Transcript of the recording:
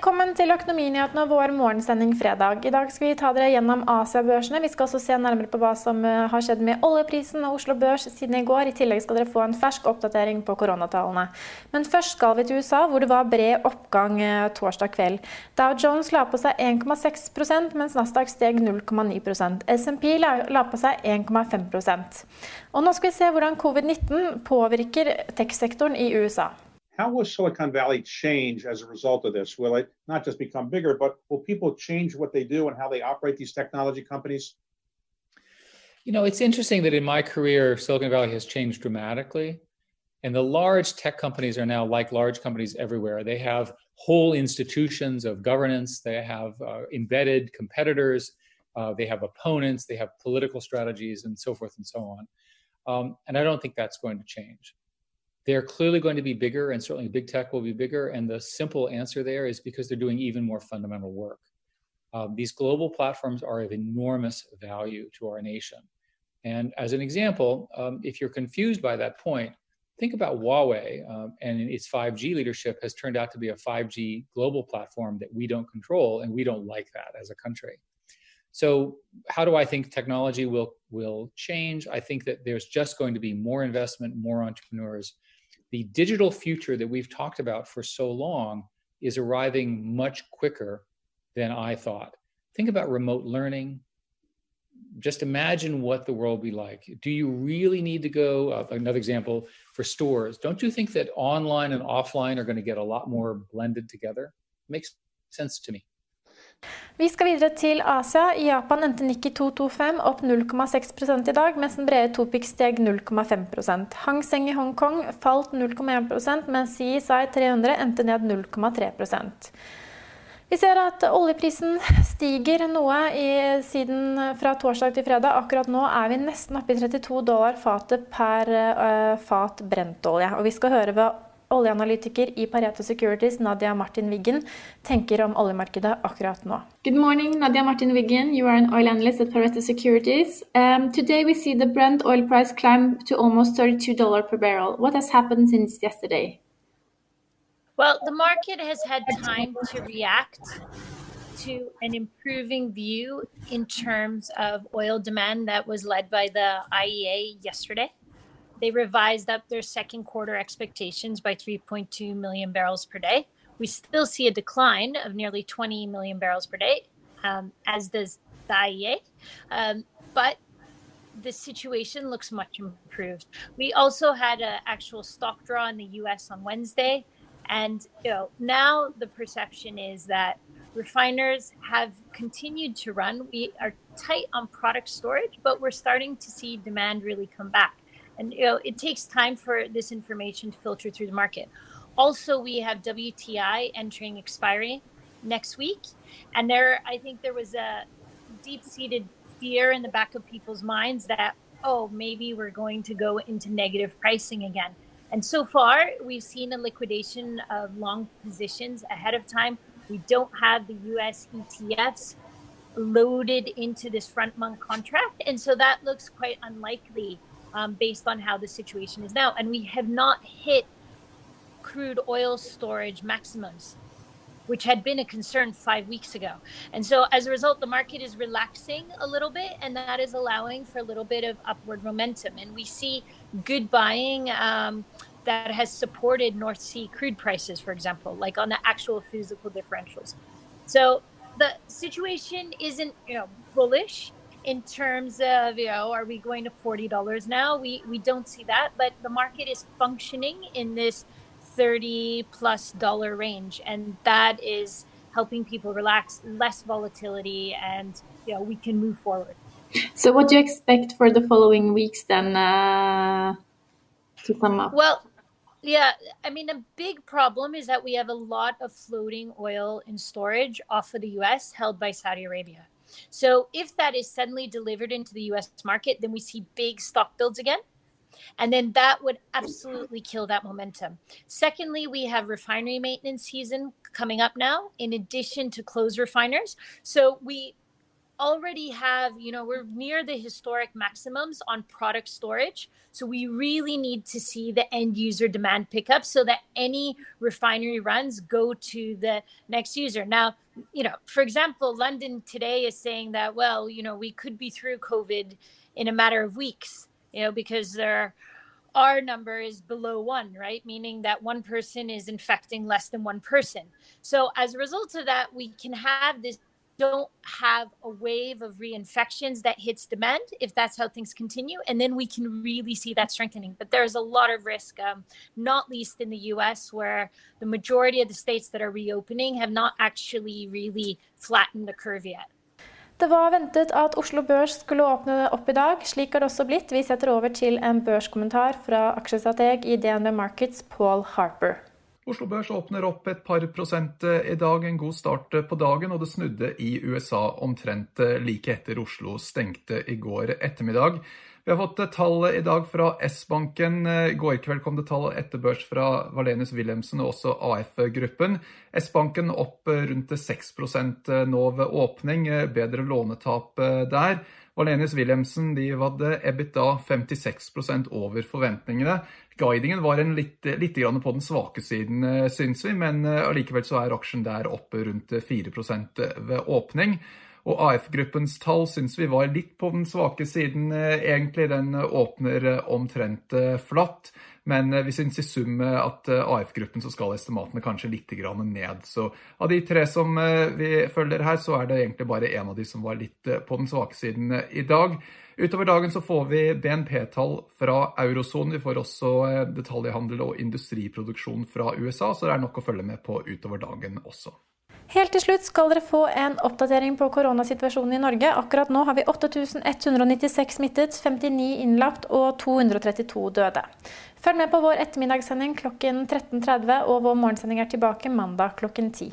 Velkommen til Økonominyhetene og vår morgensending fredag. I dag skal vi ta dere gjennom Asia-børsene. Vi skal også se nærmere på hva som eh, har skjedd med oljeprisen og Oslo Børs siden i går. I tillegg skal dere få en fersk oppdatering på koronatallene. Men først skal vi til USA, hvor det var bred oppgang eh, torsdag kveld. Dow Jones la på seg 1,6% mens Nasdaq steg 0,9 SMP la på seg 1,5% Og nå skal vi se hvordan covid-19 påvirker tech-sektoren i USA. How will Silicon Valley change as a result of this? Will it not just become bigger, but will people change what they do and how they operate these technology companies? You know, it's interesting that in my career, Silicon Valley has changed dramatically. And the large tech companies are now like large companies everywhere. They have whole institutions of governance, they have uh, embedded competitors, uh, they have opponents, they have political strategies, and so forth and so on. Um, and I don't think that's going to change. They're clearly going to be bigger, and certainly big tech will be bigger. And the simple answer there is because they're doing even more fundamental work. Um, these global platforms are of enormous value to our nation. And as an example, um, if you're confused by that point, think about Huawei um, and its 5G leadership has turned out to be a 5G global platform that we don't control, and we don't like that as a country. So, how do I think technology will will change? I think that there's just going to be more investment, more entrepreneurs, the digital future that we've talked about for so long is arriving much quicker than I thought. Think about remote learning. Just imagine what the world be like. Do you really need to go? Uh, another example for stores. Don't you think that online and offline are going to get a lot more blended together? Makes sense to me. Vi skal videre til Asia. I Japan endte Nikki 225 opp 0,6 i dag, mens den brede Topix steg 0,5 Hang Seng i Hongkong falt 0,1% mens CSI 300 endte ned 0,3% vi ser at oljeprisen stiger noe i, siden fra torsdag til fredag. Akkurat nå er vi nesten oppe i 32 dollar fatet per uh, fat brentolje. Og vi skal høre hva oljeanalytiker i Pareto Securities, Nadia Martin Wiggen, tenker om oljemarkedet akkurat nå. Good morning, Nadia Martin Wiggen. You are an oil analyst at Pareto Securities. Um, today we see the Brent oil price climb to almost $32 per barrel. What has happened since yesterday? Well, the market has had time to react to an improving view in terms of oil demand that was led by the IEA yesterday. They revised up their second quarter expectations by 3.2 million barrels per day. We still see a decline of nearly 20 million barrels per day, um, as does the IEA. Um, but the situation looks much improved. We also had an actual stock draw in the US on Wednesday. And you know, now the perception is that refiners have continued to run. We are tight on product storage, but we're starting to see demand really come back and you know it takes time for this information to filter through the market. Also we have wti entering expiry next week. And there i think there was a deep-seated fear in the back of people's minds that oh maybe we're going to go into negative pricing again. And so far we've seen a liquidation of long positions ahead of time. We don't have the us etfs loaded into this front month contract. And so that looks quite unlikely um, based on how the situation is now. And we have not hit crude oil storage maximums. which had been a concern five weeks ago. And so as a result, the market is relaxing a little bit, and that is allowing for a little bit of upward momentum. And we see good buying. Um, that has supported North Sea crude prices, for example, like on the actual physical differentials. So the situation isn't, you know, bullish in terms of, you know, are we going to $40 now? We we don't see that, but the market is functioning in this 30 plus dollar range and that is helping people relax, less volatility and, you know, we can move forward. So what do you expect for the following weeks then uh, to come up? Well, yeah, I mean, a big problem is that we have a lot of floating oil in storage off of the US held by Saudi Arabia. So, if that is suddenly delivered into the US market, then we see big stock builds again. And then that would absolutely kill that momentum. Secondly, we have refinery maintenance season coming up now, in addition to close refiners. So, we already have, you know, we're near the historic maximums on product storage. So we really need to see the end user demand pick up so that any refinery runs go to the next user. Now, you know, for example, London today is saying that, well, you know, we could be through COVID in a matter of weeks, you know, because their R number is below one, right? Meaning that one person is infecting less than one person. So as a result of that, we can have this don't have a wave of reinfections that hits demand if that's how things continue and then we can really see that strengthening but there's a lot of risk um, not least in the us where the majority of the states that are reopening have not actually really flattened the curve yet Det var ventet at Oslo Børs skulle åpne opp i dag. Slik har det også blitt. Vi setter over til en børskommentar fra aksjestrateg i DNB Markets, Paul Harper. Oslo Børs åpner opp et par prosent eh, i dag, en god start eh, på dagen, og det snudde i USA omtrent eh, like etter Oslo stengte i går ettermiddag. Vi har fått tall i dag fra S-banken. I går kveld kom det tall etter børs fra Valenius Wilhelmsen og også AF-gruppen. S-banken opp rundt 6 nå ved åpning, bedre lånetap der. Valenius Wilhelmsen de hadde EBITDA 56% over forventningene. Guidingen var litt, litt på den svake siden, eh, syns vi, men eh, allikevel så er aksjen der oppe rundt 4% ved åpning. Og AF-gruppens tall syns vi var litt på den svake siden, eh, egentlig. Den åpner omtrent flatt. Men vi syns i sum at AF-gruppen så skal estimatene kanskje litt ned. Så av de tre som vi følger her, så er det egentlig bare én av de som var litt på den svake siden i dag. Utover dagen så får vi BNP-tall fra eurosonen. Vi får også eh, detaljhandel og industriproduksjon fra USA, så det er nok å følge med på utover dagen også. Helt til slutt skal dere få en oppdatering på koronasituasjonen i Norge. Akkurat nå har vi 8196 smittet, 59 innlagt og 232 døde. Følg med på vår ettermiddagssending klokken 13.30, og vår morgensending er tilbake mandag klokken 10.